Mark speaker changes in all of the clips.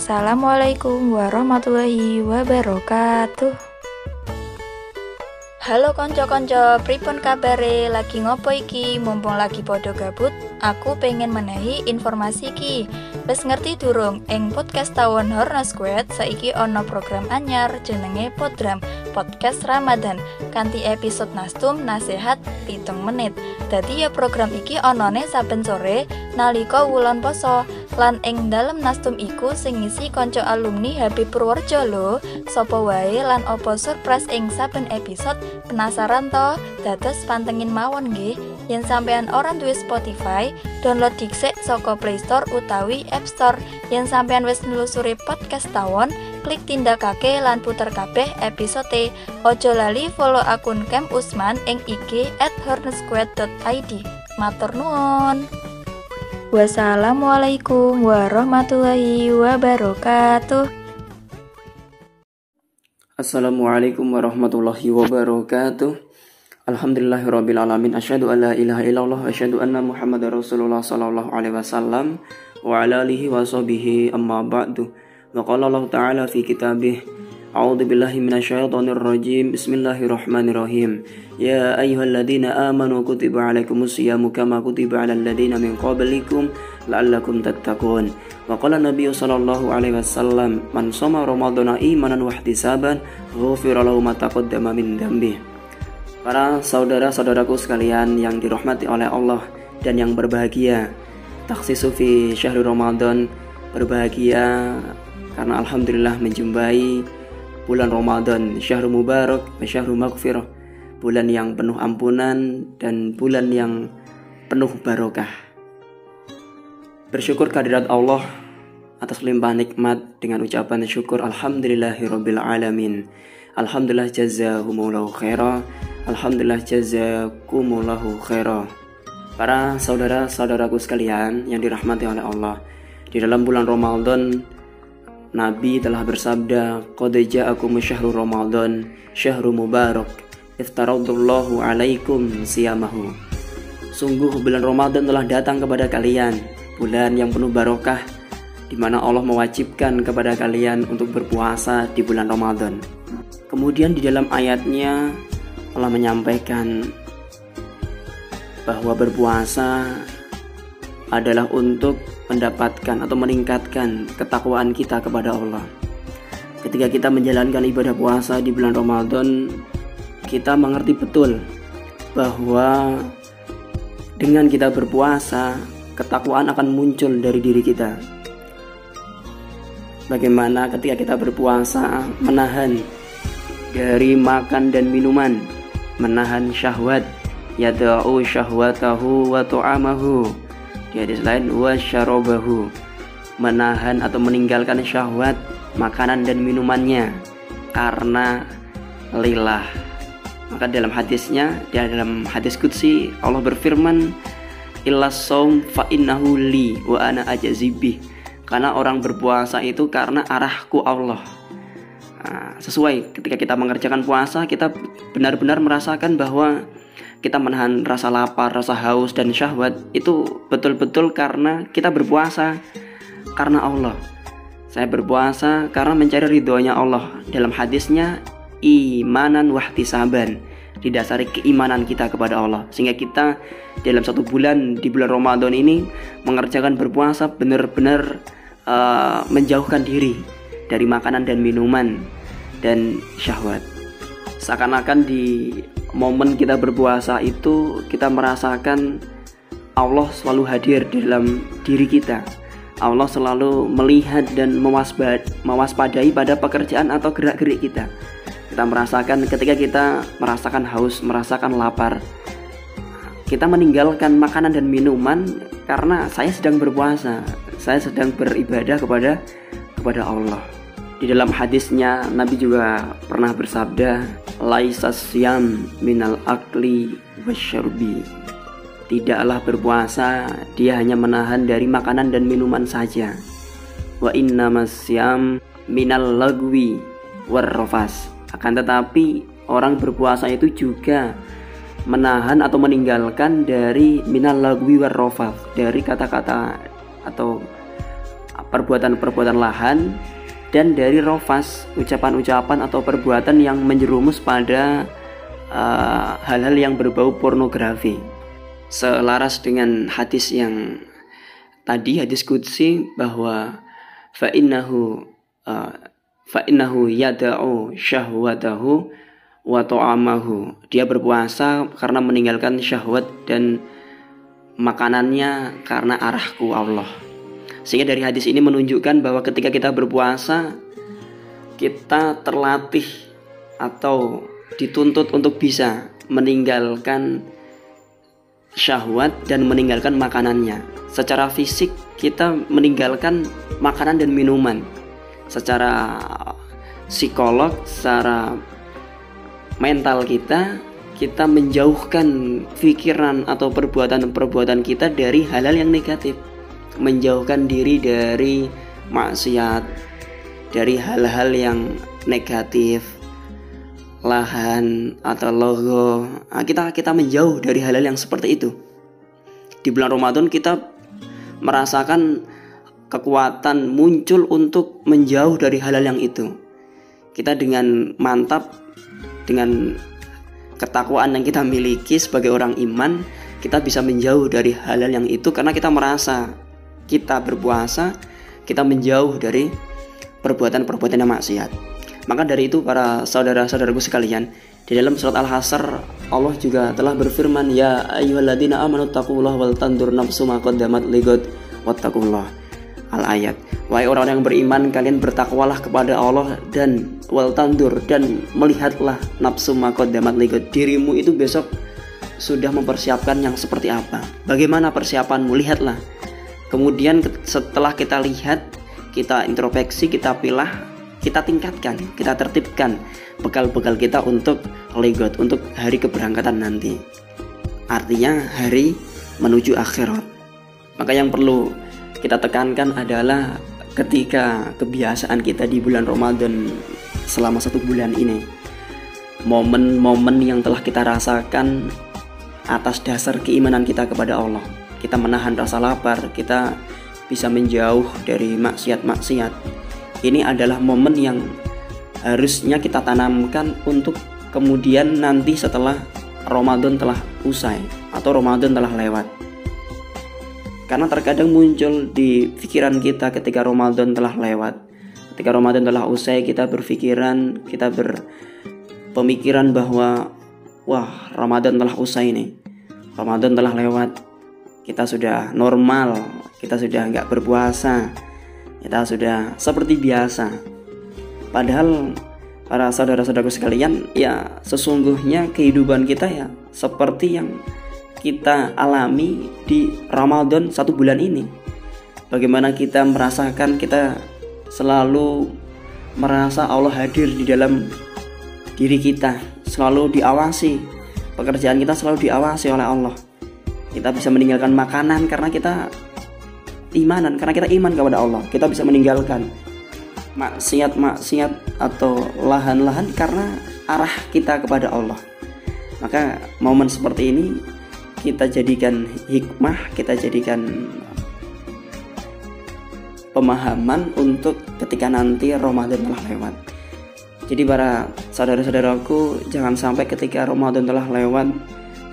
Speaker 1: Wassalamualaikum warahmatullahi wabarakatuh. Halo konco-konco, pripun kabare? Lagi ngopo iki? Mumpung lagi podo gabut, aku pengen menehi informasi ki. Wes ngerti durung, ing podcast tawon Horna Squad saiki ono program anyar jenenge Podram, podcast Ramadan. Kanti episode Nastum Nasehat pitung menit. Dadi ya program iki onone saben sore nalika wulan poso. Lan ing dalam nastum iku sing konco alumni Habib Purworejo lho. Sopo wae lan opo surprise ing saben episode penasaran to? Dados pantengin mawon nggih. Yen sampean orang duwe Spotify, download dhisik saka Play Store utawi App Store. Yen sampean wis nelusuri podcast tawon, klik tindakake lan puter kabeh episode. Ojo lali follow akun Camp Usman ing IG @hornesquad.id. Matur nuwun. Wassalamualaikum warahmatullahi wabarakatuh.
Speaker 2: Assalamualaikum warahmatullahi wabarakatuh. Alhamdulillahirabbil alamin. Asyhadu an la ilaha illallah wa asyhadu anna Muhammadar Rasulullah sallallahu alaihi wasallam wa ala alihi wa sahbihi amma ba'du. Wa qala Allah ta'ala fi kitabih A'udzu billahi minasyaitonir rajim. Bismillahirrahmanirrahim. Ya ayyuhalladzina amanu kutiba alaikumus syiyamu kama kutiba alal ladzina min qablikum la'allakum tattaqun. Wa qala Nabi sallallahu alaihi wasallam, "Man shoma ramadhana imanan wa ihtisaban, ghufira lahu ma taqaddama min dhanbi." Para saudara-saudaraku sekalian yang dirahmati oleh Allah dan yang berbahagia, taksisu fi syahrul Ramadan berbahagia karena alhamdulillah menjumpai bulan Ramadan, syahrul mubarak, syahrul maghfirah, bulan yang penuh ampunan dan bulan yang penuh barokah. Bersyukur kehadirat Allah atas limpahan nikmat dengan ucapan syukur alhamdulillahirabbil alamin. Alhamdulillah jazakumullahu khaira. Alhamdulillah jazakumullahu khaira. Para saudara-saudaraku sekalian yang dirahmati oleh Allah, di dalam bulan Ramadan Nabi telah bersabda, "Qad ja'akum syahrul Ramadan, syahrul mubarak, iftaradallahu alaikum siyamahu." Sungguh bulan Ramadan telah datang kepada kalian, bulan yang penuh barokah di mana Allah mewajibkan kepada kalian untuk berpuasa di bulan Ramadan. Kemudian di dalam ayatnya Allah menyampaikan bahwa berpuasa adalah untuk mendapatkan atau meningkatkan ketakwaan kita kepada Allah. Ketika kita menjalankan ibadah puasa di bulan Ramadan, kita mengerti betul bahwa dengan kita berpuasa, ketakwaan akan muncul dari diri kita. Bagaimana ketika kita berpuasa menahan dari makan dan minuman, menahan syahwat, yada'u syahwatahu wa tu'amahu di hadis lain wasyarobahu menahan atau meninggalkan syahwat makanan dan minumannya karena lillah. Maka dalam hadisnya, di dalam hadis kutsi Allah berfirman, "Illa saum fa innahu li wa ana ajazibih." Karena orang berpuasa itu karena arahku Allah. Nah, sesuai ketika kita mengerjakan puasa, kita benar-benar merasakan bahwa kita menahan rasa lapar, rasa haus dan syahwat itu betul-betul karena kita berpuasa karena Allah. Saya berpuasa karena mencari ridhonya Allah. Dalam hadisnya imanan wahtisaban didasari keimanan kita kepada Allah sehingga kita dalam satu bulan di bulan Ramadan ini mengerjakan berpuasa benar-benar uh, menjauhkan diri dari makanan dan minuman dan syahwat seakan-akan di momen kita berpuasa itu kita merasakan Allah selalu hadir di dalam diri kita. Allah selalu melihat dan mewaspadai pada pekerjaan atau gerak-gerik kita. Kita merasakan ketika kita merasakan haus, merasakan lapar. Kita meninggalkan makanan dan minuman karena saya sedang berpuasa. Saya sedang beribadah kepada kepada Allah. Di dalam hadisnya Nabi juga pernah bersabda, "Laisas syam minal akli wasyarbi." Tidaklah berpuasa, dia hanya menahan dari makanan dan minuman saja. Wa inna masyam minal lagwi warrofas. Akan tetapi orang berpuasa itu juga menahan atau meninggalkan dari minal lagwi warrofas dari kata-kata atau perbuatan-perbuatan lahan dan dari rofas ucapan-ucapan atau perbuatan yang menjerumus pada uh, hal-hal uh, yang berbau pornografi. Selaras dengan hadis yang tadi hadis kudsi bahwa fa'innahu uh, fa'innahu yada'u syahwatahu wa ta'amahu. Dia berpuasa karena meninggalkan syahwat dan makanannya karena arahku Allah sehingga dari hadis ini menunjukkan bahwa ketika kita berpuasa kita terlatih atau dituntut untuk bisa meninggalkan syahwat dan meninggalkan makanannya. Secara fisik kita meninggalkan makanan dan minuman. Secara psikolog, secara mental kita kita menjauhkan pikiran atau perbuatan-perbuatan kita dari hal-hal yang negatif menjauhkan diri dari maksiat, dari hal-hal yang negatif, lahan atau logo. Nah, kita kita menjauh dari hal-hal yang seperti itu. Di bulan Ramadan kita merasakan kekuatan muncul untuk menjauh dari hal-hal yang itu. Kita dengan mantap dengan ketakwaan yang kita miliki sebagai orang iman, kita bisa menjauh dari hal-hal yang itu karena kita merasa kita berpuasa, kita menjauh dari perbuatan-perbuatan yang maksiat. Maka dari itu para saudara-saudaraku sekalian, di dalam surat Al-Hasr Allah juga telah berfirman, "Ya ayyuhalladzina amanu taqullaha wal tandur nafsu ma qaddamat ligad wattaqullah." Al-ayat. Wahai orang-orang yang beriman, kalian bertakwalah kepada Allah dan wal tandur dan melihatlah nafsu ma qaddamat ligad. Dirimu itu besok sudah mempersiapkan yang seperti apa? Bagaimana persiapanmu? Lihatlah Kemudian setelah kita lihat, kita introspeksi, kita pilah, kita tingkatkan, kita tertibkan bekal-bekal kita untuk legot, untuk hari keberangkatan nanti. Artinya hari menuju akhirat. Maka yang perlu kita tekankan adalah ketika kebiasaan kita di bulan Ramadan selama satu bulan ini momen-momen yang telah kita rasakan atas dasar keimanan kita kepada Allah kita menahan rasa lapar, kita bisa menjauh dari maksiat-maksiat. Ini adalah momen yang harusnya kita tanamkan untuk kemudian nanti setelah Ramadan telah usai atau Ramadan telah lewat. Karena terkadang muncul di pikiran kita ketika Ramadan telah lewat. Ketika Ramadan telah usai kita berpikiran, kita berpemikiran bahwa wah Ramadan telah usai nih. Ramadan telah lewat kita sudah normal, kita sudah nggak berpuasa, kita sudah seperti biasa. Padahal para saudara-saudaraku sekalian, ya sesungguhnya kehidupan kita ya seperti yang kita alami di Ramadan satu bulan ini. Bagaimana kita merasakan kita selalu merasa Allah hadir di dalam diri kita, selalu diawasi. Pekerjaan kita selalu diawasi oleh Allah kita bisa meninggalkan makanan karena kita imanan karena kita iman kepada Allah. Kita bisa meninggalkan maksiat-maksiat atau lahan-lahan karena arah kita kepada Allah. Maka momen seperti ini kita jadikan hikmah kita jadikan pemahaman untuk ketika nanti Ramadan telah lewat. Jadi para saudara-saudaraku jangan sampai ketika Ramadan telah lewat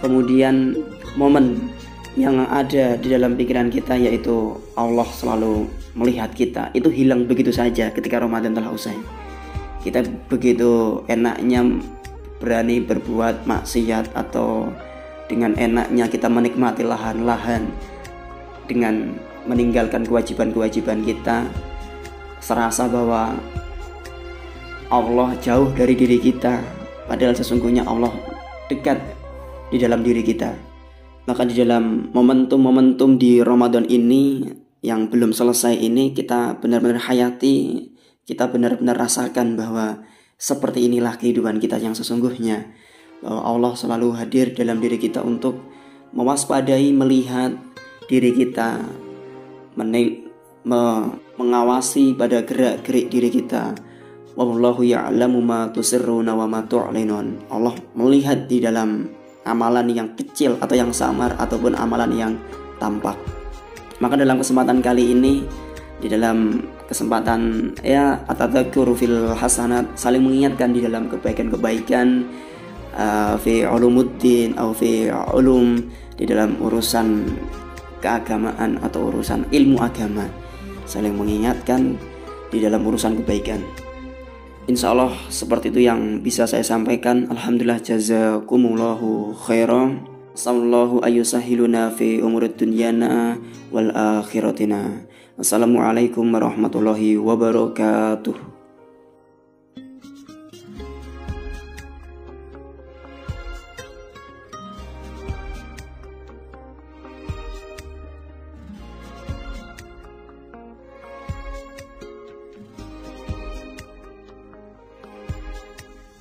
Speaker 2: kemudian momen yang ada di dalam pikiran kita yaitu Allah selalu melihat kita. Itu hilang begitu saja ketika Ramadan telah usai. Kita begitu enaknya berani berbuat maksiat atau dengan enaknya kita menikmati lahan-lahan dengan meninggalkan kewajiban-kewajiban kita serasa bahwa Allah jauh dari diri kita padahal sesungguhnya Allah dekat di dalam diri kita maka di dalam momentum-momentum di Ramadan ini yang belum selesai ini kita benar-benar hayati, kita benar-benar rasakan bahwa seperti inilah kehidupan kita yang sesungguhnya. Bahwa Allah selalu hadir dalam diri kita untuk mewaspadai, melihat diri kita, meneng, me, mengawasi pada gerak-gerik diri kita. Wallahu ya'lamu ma tusirruna wa. Allah melihat di dalam amalan yang kecil atau yang samar ataupun amalan yang tampak. Maka dalam kesempatan kali ini di dalam kesempatan ya atadzakur fil hasanat saling mengingatkan di dalam kebaikan-kebaikan uh, fi ulumuddin atau fi ulum di dalam urusan keagamaan atau urusan ilmu agama saling mengingatkan di dalam urusan kebaikan Insya Allah seperti itu yang bisa saya sampaikan. Alhamdulillah jazakumullahu khairan. Sallallahu ayusahiluna fi umurid dunyana wal akhiratina. Assalamualaikum warahmatullahi wabarakatuh